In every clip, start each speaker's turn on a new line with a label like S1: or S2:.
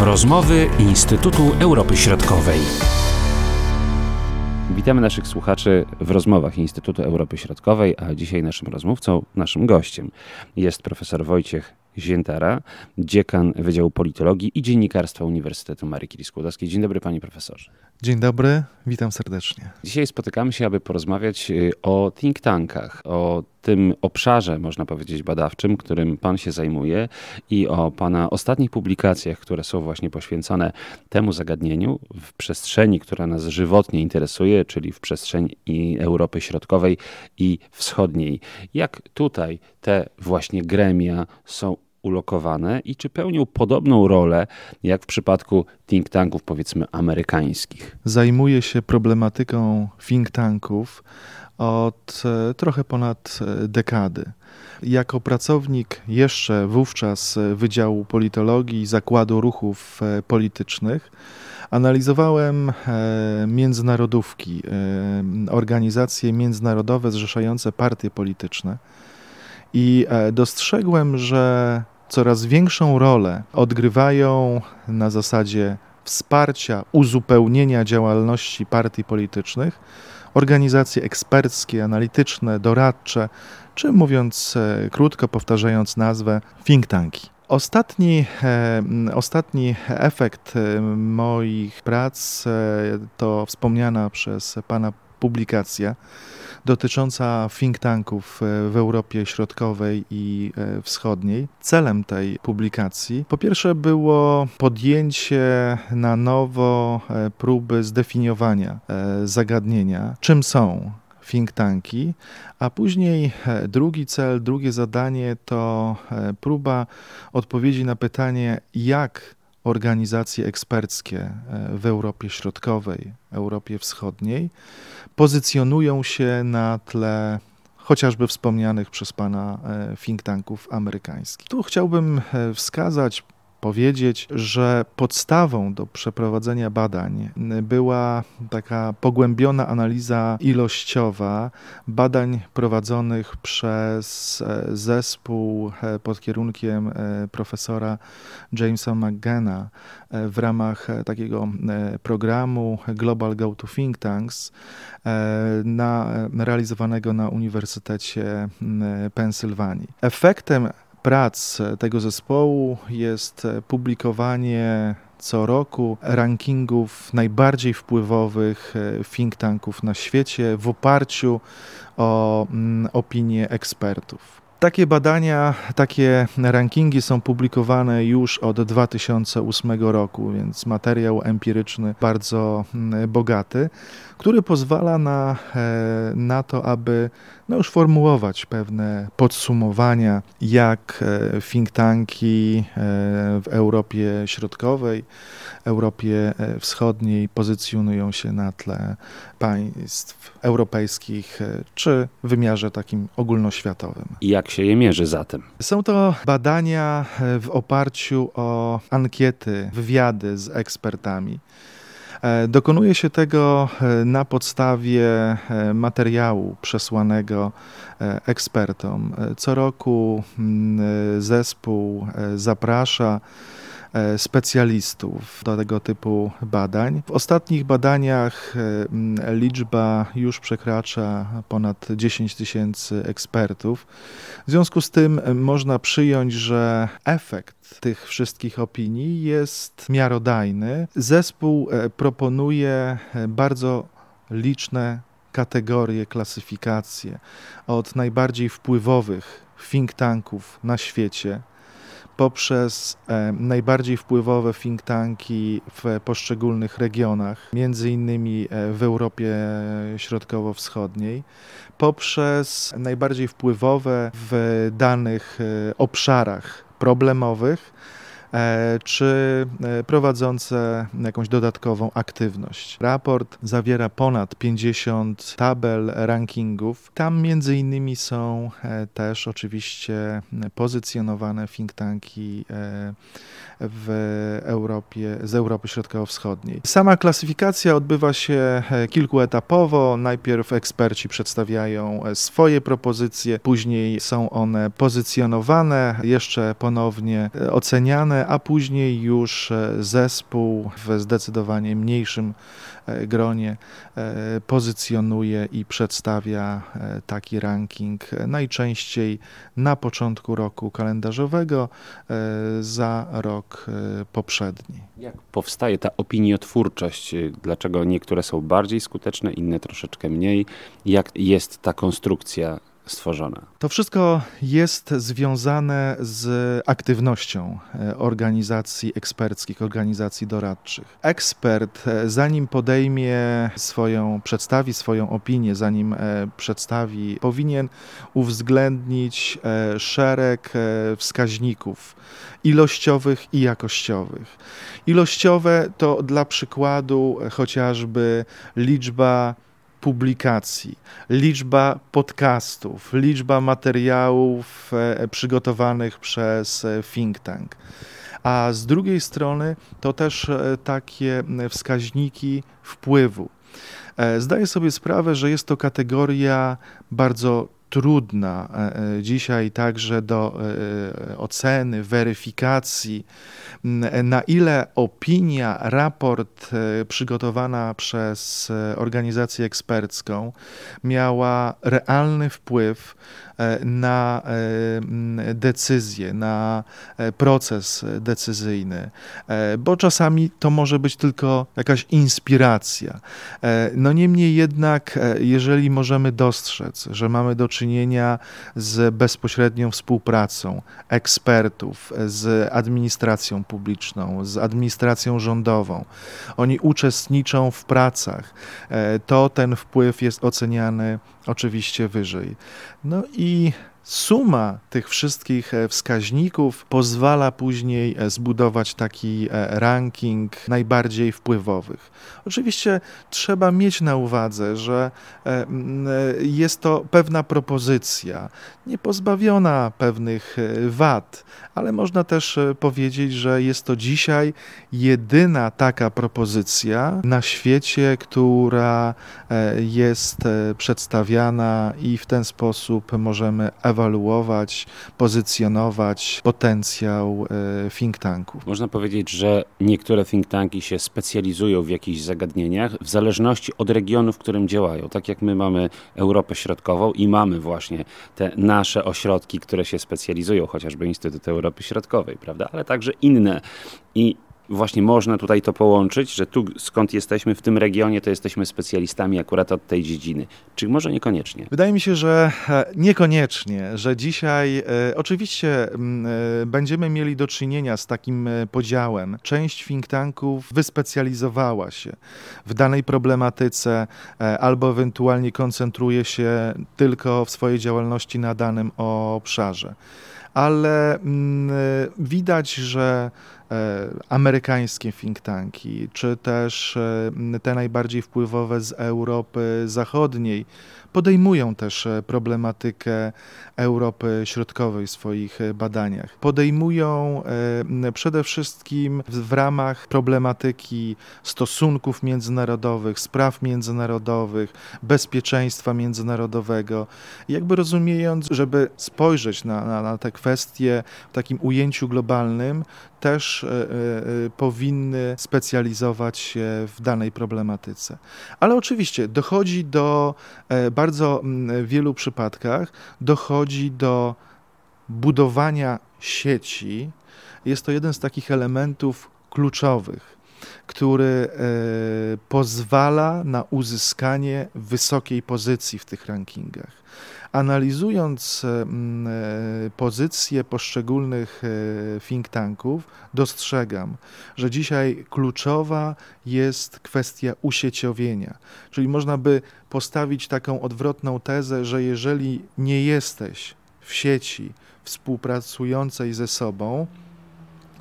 S1: Rozmowy Instytutu Europy Środkowej.
S2: Witamy naszych słuchaczy w rozmowach Instytutu Europy Środkowej, a dzisiaj naszym rozmówcą, naszym gościem jest profesor Wojciech Ziętara, dziekan Wydziału Politologii i Dziennikarstwa Uniwersytetu Marii Curie-Skłodowskiej. Dzień dobry panie profesorze.
S3: Dzień dobry, witam serdecznie.
S2: Dzisiaj spotykamy się, aby porozmawiać y, o think tankach, o tym obszarze, można powiedzieć, badawczym, którym Pan się zajmuje i o Pana ostatnich publikacjach, które są właśnie poświęcone temu zagadnieniu w przestrzeni, która nas żywotnie interesuje, czyli w przestrzeni Europy Środkowej i Wschodniej. Jak tutaj te właśnie gremia są ulokowane i czy pełnią podobną rolę jak w przypadku think tanków, powiedzmy, amerykańskich?
S3: Zajmuję się problematyką think tanków od e, trochę ponad e, dekady. Jako pracownik jeszcze wówczas Wydziału Politologii Zakładu Ruchów e, Politycznych, analizowałem międzynarodówki, organizacje międzynarodowe zrzeszające partie polityczne i dostrzegłem, że coraz większą rolę odgrywają na zasadzie wsparcia, uzupełnienia działalności partii politycznych organizacje eksperckie, analityczne, doradcze, czy mówiąc e, krótko, powtarzając nazwę, think tanki. Ostatni, e, ostatni efekt e, moich prac to wspomniana przez pana publikacja dotycząca think tanków e, w Europie Środkowej i e, Wschodniej. Celem tej publikacji po pierwsze było podjęcie na nowo e, próby zdefiniowania zagadnienia, czym są think tanki, a później drugi cel, drugie zadanie to próba odpowiedzi na pytanie, jak organizacje eksperckie w Europie Środkowej, Europie Wschodniej pozycjonują się na tle chociażby wspomnianych przez Pana e, think tanków amerykańskich. Tu chciałbym e, wskazać powiedzieć, że podstawą do przeprowadzenia badań była taka pogłębiona analiza ilościowa badań prowadzonych przez e, zespół e, pod kierunkiem e, profesora Jamesa McGanna w ramach takiego programu Global Go to Think Tanks na, realizowanego na Uniwersytecie Pensylwanii. Efektem prac tego zespołu jest publikowanie co roku rankingów najbardziej wpływowych e, think tanków na świecie w oparciu o mm, opinie ekspertów. Takie badania, takie rankingi są publikowane już od 2008 roku, więc materiał empiryczny bardzo mm, bogaty, który pozwala na, e, na to, aby no już formułować pewne podsumowania, jak e, think tanki e, w Europie Środkowej, Europie Wschodniej pozycjonują się na tle państw europejskich czy w wymiarze takim ogólnoświatowym.
S2: I jak się je mierzy zatem?
S3: Są to badania w oparciu o ankiety, wywiady z ekspertami. E, dokonuje się tego e, na podstawie e, materiału przesłanego ekspertom. Co roku mm, zespół zaprasza specjalistów do tego typu badań. W ostatnich badaniach e, liczba już przekracza ponad 10 tysięcy ekspertów. W związku z tym można przyjąć, że efekt tych wszystkich opinii jest miarodajny. Zespół e, proponuje bardzo liczne kategorie, klasyfikacje od najbardziej wpływowych think tanków na świecie poprzez e, najbardziej wpływowe think tanki w poszczególnych regionach, między innymi e, w Europie Środkowo-Wschodniej, poprzez najbardziej wpływowe w danych e, obszarach problemowych, czy e, prowadzące jakąś dodatkową aktywność. Raport zawiera ponad 50 tabel rankingów. Tam między innymi są e, też oczywiście pozycjonowane think tanki w Europie, z Europy Środkowo-Wschodniej. Sama klasyfikacja odbywa się kilkuetapowo. Najpierw eksperci przedstawiają swoje propozycje, później są one pozycjonowane, jeszcze ponownie oceniane a później już zespół w zdecydowanie mniejszym gronie pozycjonuje i przedstawia taki ranking najczęściej na początku roku kalendarzowego za rok poprzedni.
S2: Jak powstaje ta opiniotwórczość? Dlaczego niektóre są bardziej skuteczne, inne troszeczkę mniej? Jak jest ta konstrukcja stworzona?
S3: To wszystko jest związane z aktywnością e, organizacji eksperckich, organizacji doradczych. Ekspert, e, zanim podejmie swoją, przedstawi swoją opinię, zanim e, przedstawi, powinien uwzględnić szereg wskaźników ilościowych i jakościowych. Ilościowe to dla przykładu chociażby liczba publikacji, liczba podcastów, liczba materiałów e, przygotowanych przez e, think tank. A z drugiej strony to też e, takie wskaźniki wpływu. Zdaję sobie sprawę, że jest to kategoria bardzo trudna dzisiaj także do oceny, weryfikacji na ile opinia, raport e, przygotowana przez e, organizację ekspercką miała realny wpływ E, na e, decyzję, na e, proces decyzyjny, bo czasami to może być tylko jakaś inspiracja. No niemniej jednak, jeżeli możemy dostrzec, że mamy do czynienia z bezpośrednią współpracą ekspertów z administracją publiczną, z administracją rządową, oni uczestniczą w pracach, to ten wpływ jest oceniany oczywiście wyżej. No i suma tych wszystkich e, wskaźników pozwala później e, zbudować taki e, ranking najbardziej wpływowych. Oczywiście trzeba mieć na uwadze, że jest to pewna propozycja, nie pozbawiona pewnych wad, ale można też powiedzieć, że jest to dzisiaj jedyna taka propozycja na świecie, która jest przedstawiana i w ten sposób możemy ewaluować ewaluować, pozycjonować potencjał e, think tanków.
S2: Można powiedzieć, że niektóre think tanki się specjalizują w jakichś zagadnieniach w zależności od regionu, w którym działają. Tak jak my mamy Europę Środkową i mamy właśnie te nasze ośrodki, które się specjalizują, chociażby Instytut Europy Środkowej, prawda? Ale także inne. I właśnie można tutaj to połączyć, że tu skąd jesteśmy w tym regionie, to jesteśmy specjalistami akurat od tej dziedziny. Czy może niekoniecznie?
S3: Wydaje mi się, że e, niekoniecznie, że dzisiaj e, oczywiście e, będziemy mieli do czynienia z takim podziałem. Część think tanków wyspecjalizowała się w danej problematyce albo ewentualnie koncentruje się tylko w swojej działalności na danym obszarze. Ale mm, widać, że amerykańskie think tanki, czy też e, te najbardziej wpływowe z Europy Zachodniej, podejmują też e, problematykę Europy Środkowej w swoich badaniach. Podejmują przede wszystkim w ramach problematyki stosunków międzynarodowych, spraw międzynarodowych, bezpieczeństwa międzynarodowego, jakby rozumiejąc, żeby spojrzeć na, na, na te kwestie w takim ujęciu globalnym, też e, e, powinny specjalizować się w danej problematyce. Ale oczywiście dochodzi do e, bardzo wielu przypadkach, dochodzi do budowania sieci. Jest to jeden z takich elementów kluczowych który pozwala na uzyskanie wysokiej pozycji w tych rankingach. Analizując e, e, pozycje poszczególnych e, think tanków, dostrzegam, że dzisiaj kluczowa jest kwestia usieciowienia. Czyli można by postawić taką odwrotną tezę, że jeżeli nie jesteś w sieci współpracującej ze sobą,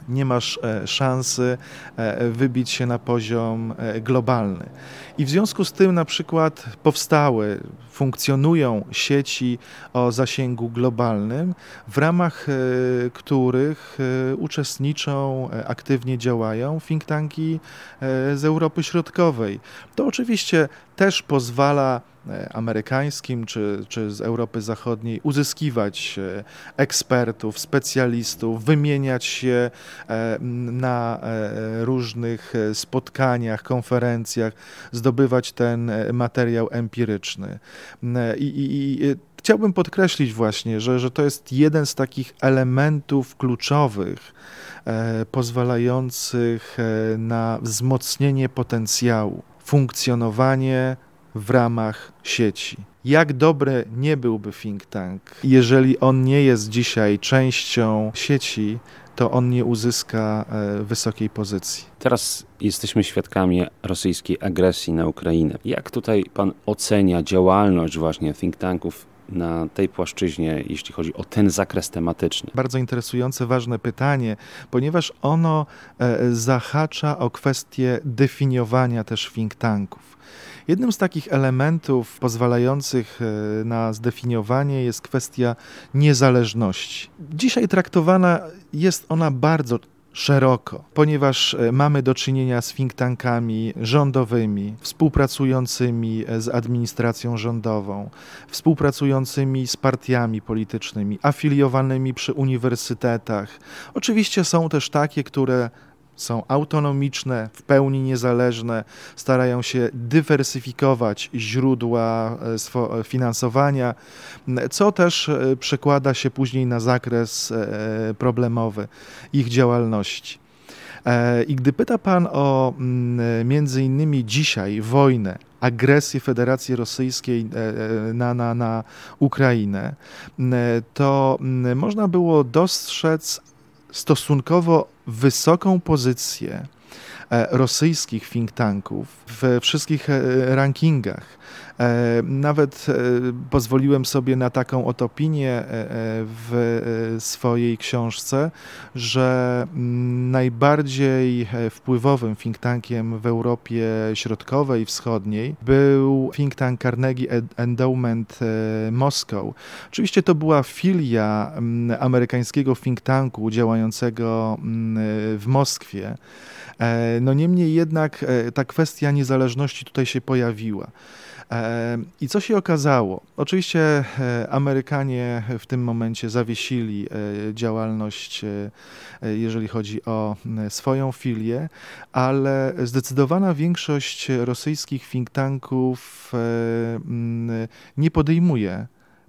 S3: nie masz e, szansy e, wybić się na poziom e, globalny. I w związku z tym na przykład powstały, funkcjonują sieci o zasięgu globalnym, w ramach których uczestniczą, aktywnie działają think tanki z Europy Środkowej. To oczywiście też pozwala amerykańskim czy, czy z Europy Zachodniej uzyskiwać ekspertów, specjalistów, wymieniać się na różnych spotkaniach, konferencjach, zdobywać ten materiał empiryczny. I, i, i chciałbym podkreślić właśnie, że, że to jest jeden z takich elementów kluczowych, e, pozwalających e, na wzmocnienie potencjału, funkcjonowanie w ramach sieci. Jak dobry nie byłby think tank, jeżeli on nie jest dzisiaj częścią sieci, to on nie uzyska e, wysokiej pozycji.
S2: Teraz jesteśmy świadkami rosyjskiej agresji na Ukrainę. Jak tutaj pan ocenia działalność właśnie think tanków na tej płaszczyźnie, jeśli chodzi o ten zakres tematyczny?
S3: Bardzo interesujące, ważne pytanie, ponieważ ono e, zahacza o kwestię definiowania też think tanków. Jednym z takich elementów pozwalających e, na zdefiniowanie jest kwestia niezależności. Dzisiaj traktowana jest ona bardzo szeroko, ponieważ e, mamy do czynienia z think tankami rządowymi, współpracującymi e, z administracją rządową, współpracującymi z partiami politycznymi, afiliowanymi przy uniwersytetach. Oczywiście są też takie, które są autonomiczne, w pełni niezależne, starają się dywersyfikować źródła e, finansowania, co też e, przekłada się później na zakres e, problemowy ich działalności. I gdy pyta Pan o między innymi dzisiaj wojnę, agresję Federacji Rosyjskiej na, na, na Ukrainę, to można było dostrzec stosunkowo wysoką pozycję e, rosyjskich think tanków we wszystkich e, rankingach. E, nawet pozwoliłem sobie na taką oto opinię w swojej książce, że mm, najbardziej wpływowym think tankiem w Europie Środkowej i Wschodniej był think tank Carnegie Endowment Moscow. Oczywiście to była filia mm, amerykańskiego think tanku działającego mm, w Moskwie. E, no niemniej jednak e, ta kwestia niezależności tutaj się pojawiła. E, I co się okazało? Oczywiście Amerykanie w tym momencie zawiesili działalność, jeżeli chodzi o swoją filię, ale zdecydowana większość rosyjskich think tanków nie podejmuje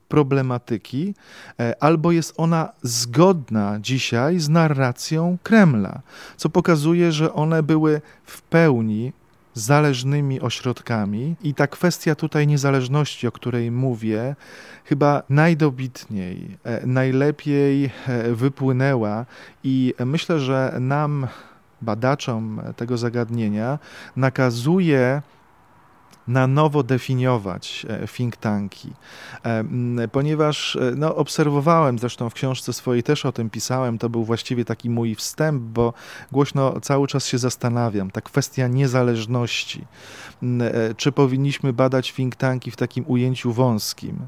S3: problematyki, e, albo jest ona zgodna dzisiaj z narracją Kremla, co pokazuje, że one były w pełni zależnymi ośrodkami. I ta kwestia tutaj niezależności, o której mówię, chyba najdobitniej, e, najlepiej e, wypłynęła. I myślę, że nam, badaczom tego zagadnienia, nakazuje na nowo definiować e, think tanki, e, ponieważ e, no, obserwowałem, zresztą w książce swojej też o tym pisałem, to był właściwie taki mój wstęp, bo głośno cały czas się zastanawiam, ta kwestia niezależności, czy powinniśmy badać think tanki w takim ujęciu wąskim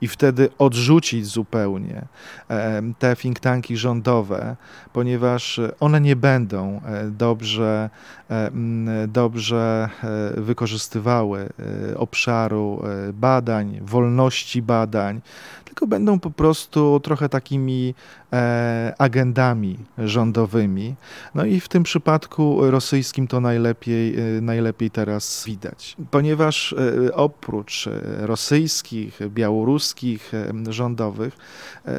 S3: i wtedy odrzucić zupełnie te think tanki rządowe, ponieważ one nie będą dobrze, dobrze wykorzystywały obszaru e, badań, wolności badań, tylko będą po prostu trochę takimi e, agendami rządowymi. No i w tym przypadku rosyjskim to najlepiej, najlepiej teraz widać, ponieważ oprócz rosyjskich, białoruskich rządowych,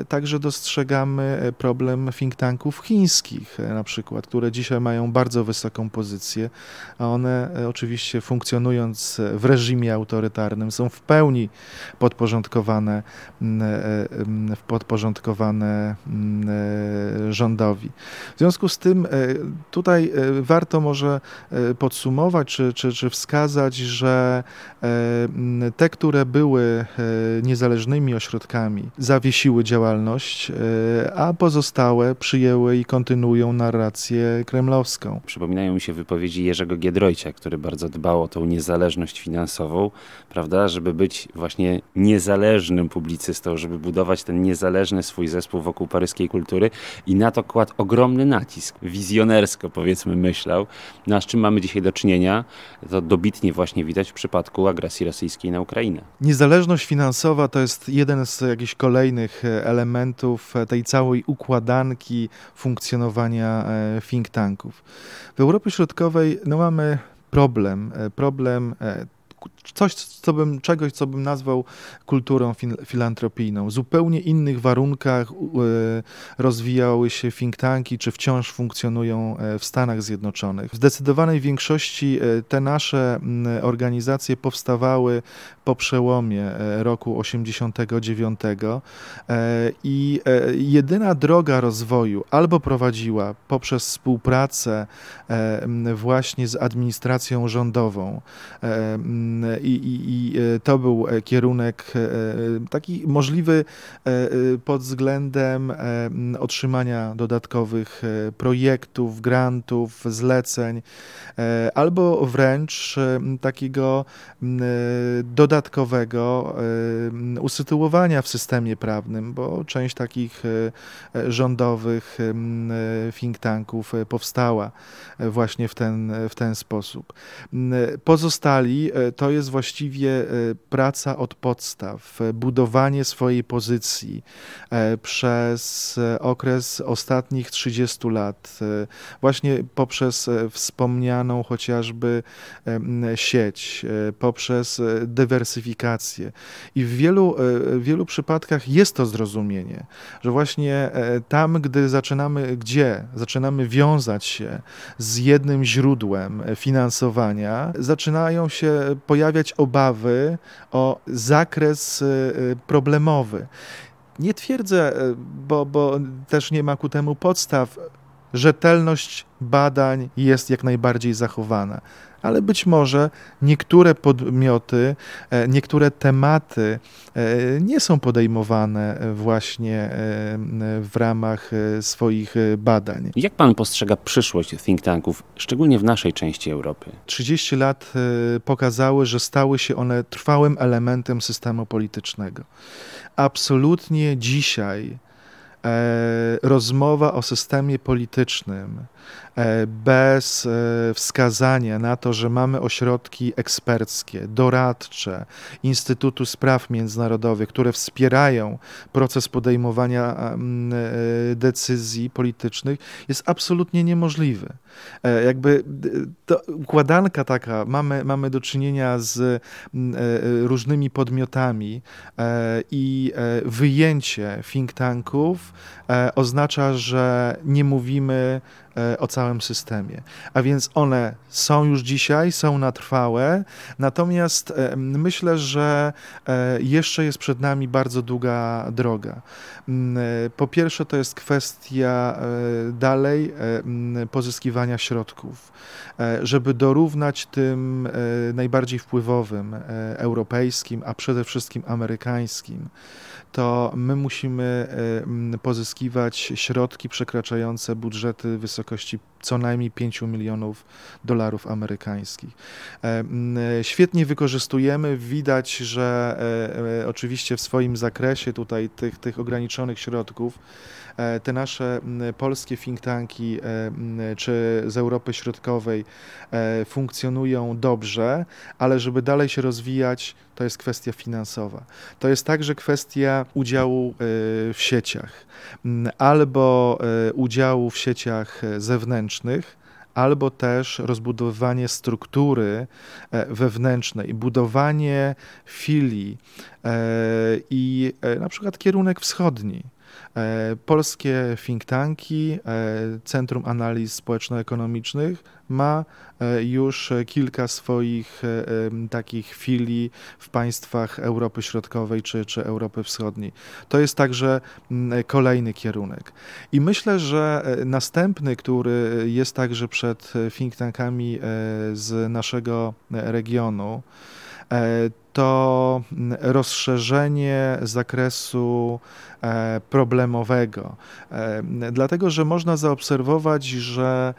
S3: także dostrzegamy problem think tanków chińskich, na przykład, które dzisiaj mają bardzo wysoką pozycję, a one oczywiście funkcjonując w reżimie autorytarnym są w pełni podporządkowane, mm, e, mm, podporządkowane mm, e, rządowi. W związku z tym e, tutaj warto może podsumować czy, czy, czy wskazać, że te, które były niezależnymi ośrodkami, zawiesiły działalność, a pozostałe przyjęły i kontynuują narrację kremlowską.
S2: Przypominają mi się wypowiedzi Jerzego Giedroycia, który bardzo dbał o tą niezależność finansową, prawda, żeby być właśnie niezależnym publicystą, żeby budować ten niezależny swój zespół wokół paryskiej kultury i na to kładł ogromny nacisk, wizjonersko powiedzmy myślał. No a z czym mamy dzisiaj do czynienia, to dobitnie właśnie widać w przypadku agresji rosyjskiej na Ukrainę.
S3: Niezależność finansowa to jest jeden z jakichś kolejnych e, elementów e, tej całej układanki funkcjonowania e, think tanków. W Europie Środkowej no, mamy problem, problem coś, co bym, czegoś, co bym nazwał kulturą filantropijną. W zupełnie innych warunkach rozwijały się think tanki, czy wciąż funkcjonują w Stanach Zjednoczonych. W zdecydowanej większości te nasze organizacje powstawały po przełomie e, roku 89 e, i e, jedyna droga rozwoju albo prowadziła poprzez współpracę właśnie z administracją rządową i, i, i to był kierunek taki możliwy pod względem otrzymania dodatkowych projektów, grantów, zleceń, albo wręcz takiego dodatkowego usytuowania w systemie prawnym, bo część takich e, e, rządowych e, think tanków powstała właśnie w ten, w ten sposób. Pozostali to jest właściwie praca od podstaw, budowanie swojej pozycji przez okres ostatnich 30 lat, właśnie poprzez wspomnianą chociażby sieć, poprzez dywersyfikację. I w wielu, e, w wielu przypadkach jest to zrozumienie, że właśnie e, tam, gdy zaczynamy, gdzie zaczynamy wiązać się z jednym źródłem finansowania, zaczynają się pojawiać obawy o zakres e, problemowy. Nie twierdzę, bo, bo też nie ma ku temu podstaw, rzetelność badań jest jak najbardziej zachowana ale być może niektóre podmioty, e, niektóre tematy e, nie są podejmowane właśnie e, w ramach swoich badań.
S2: Jak pan postrzega przyszłość think tanków, szczególnie w naszej części Europy?
S3: 30 lat pokazały, że stały się one trwałym elementem systemu politycznego. Absolutnie dzisiaj rozmowa o systemie politycznym E, bez e, wskazania na to, że mamy ośrodki eksperckie, doradcze, Instytutu Spraw Międzynarodowych, które wspierają proces podejmowania e, decyzji politycznych, jest absolutnie niemożliwy. Jakby układanka taka, mamy, mamy do czynienia z różnymi podmiotami i wyjęcie think tanków oznacza, że nie mówimy E, o całym systemie. A więc one są już dzisiaj, są na trwałe, natomiast e, myślę, że e, jeszcze jest przed nami bardzo długa droga. Po pierwsze, to jest kwestia dalej pozyskiwania środków, żeby dorównać tym najbardziej wpływowym europejskim, a przede wszystkim amerykańskim to my musimy pozyskiwać środki przekraczające budżety wysokości co najmniej 5 milionów dolarów amerykańskich. E, świetnie wykorzystujemy, widać, że e, e, oczywiście w swoim zakresie tutaj tych, tych ograniczonych środków te nasze polskie think tanki czy z Europy Środkowej funkcjonują dobrze, ale żeby dalej się rozwijać, to jest kwestia finansowa. To jest także kwestia udziału w sieciach albo udziału w sieciach zewnętrznych, albo też rozbudowywanie struktury e, wewnętrznej, budowanie filii e, i e, na przykład kierunek wschodni. Polskie think tanki, Centrum Analiz Społeczno-Ekonomicznych ma e, już kilka swoich e, takich filii w państwach Europy Środkowej czy, czy Europy Wschodniej. To jest także kolejny kierunek. I myślę, że e, następny, który jest także przed think tankami z naszego regionu, to mm, rozszerzenie zakresu e, problemowego. E, dlatego, że można zaobserwować, że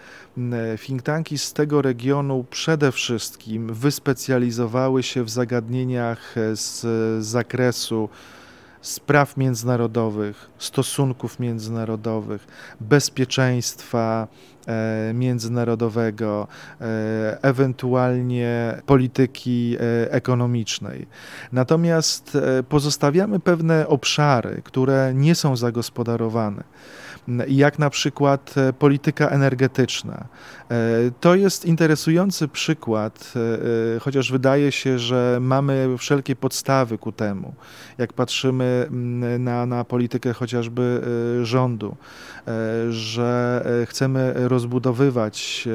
S3: think tanki z tego regionu przede wszystkim wyspecjalizowały się w zagadnieniach z zakresu spraw międzynarodowych, stosunków międzynarodowych, bezpieczeństwa e, międzynarodowego, e, ewentualnie polityki e, ekonomicznej. Natomiast pozostawiamy pewne obszary, które nie są zagospodarowane jak na przykład e, polityka energetyczna. E, to jest interesujący przykład, e, chociaż wydaje się, że mamy wszelkie podstawy ku temu, jak patrzymy na, na politykę chociażby rządu, że chcemy rozbudowywać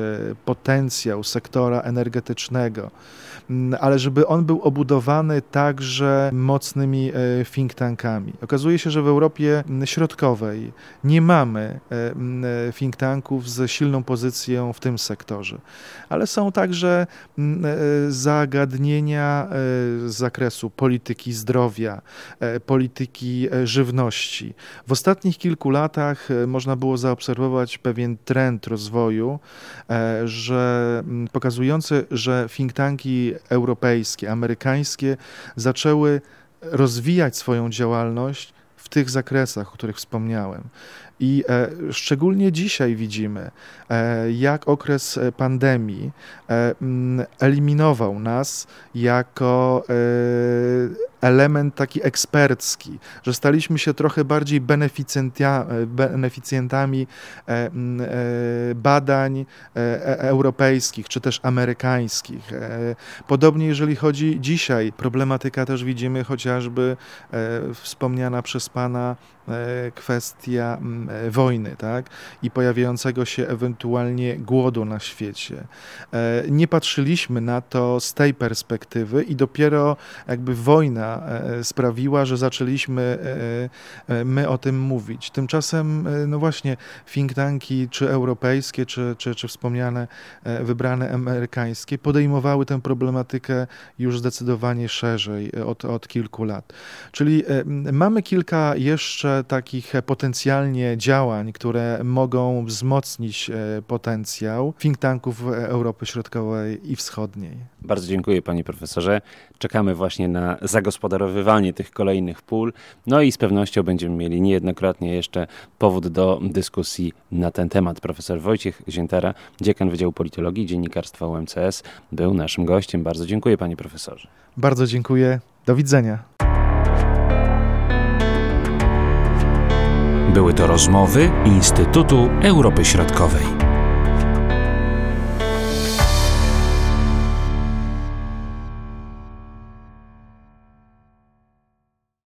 S3: potencjał sektora energetycznego ale żeby on był obudowany także mocnymi e, think tankami. Okazuje się, że w Europie mm, Środkowej nie mamy e, mm, e, think tanków z silną pozycją w tym sektorze, ale są także zagadnienia z zakresu polityki zdrowia, polityki żywności. W ostatnich kilku latach można było zaobserwować pewien trend rozwoju, że pokazujący, że think tanki europejskie, amerykańskie zaczęły rozwijać swoją działalność w tych zakresach, o których wspomniałem. I e, szczególnie dzisiaj widzimy, e, jak okres e, pandemii e, eliminował nas jako e, element taki ekspercki, że staliśmy się trochę bardziej beneficjentami e, badań europejskich czy też amerykańskich. Podobnie jeżeli chodzi dzisiaj, problematyka też widzimy chociażby wspomniana przez Pana kwestia E, wojny tak? i pojawiającego się ewentualnie głodu na świecie. E, nie patrzyliśmy na to z tej perspektywy i dopiero jakby wojna e, sprawiła, że zaczęliśmy my o tym mówić. Tymczasem, no właśnie, think tanki, czy europejskie, czy, czy, czy wspomniane, wybrane amerykańskie, podejmowały tę problematykę już zdecydowanie szerzej od, od kilku lat. Czyli mamy kilka jeszcze takich potencjalnie działań, które mogą wzmocnić e, potencjał think tanków Europy Środkowej i Wschodniej.
S2: Bardzo dziękuję panie profesorze. Czekamy właśnie na zagospodarowywanie tych kolejnych pól. No i z pewnością będziemy mieli niejednokrotnie jeszcze powód do dyskusji na ten temat. Profesor Wojciech Ziętara, dziekan Wydziału Politologii i Dziennikarstwa UMCS, był naszym gościem. Bardzo dziękuję panie profesorze.
S3: Bardzo dziękuję. Do widzenia.
S1: Były to rozmowy Instytutu Europy Środkowej.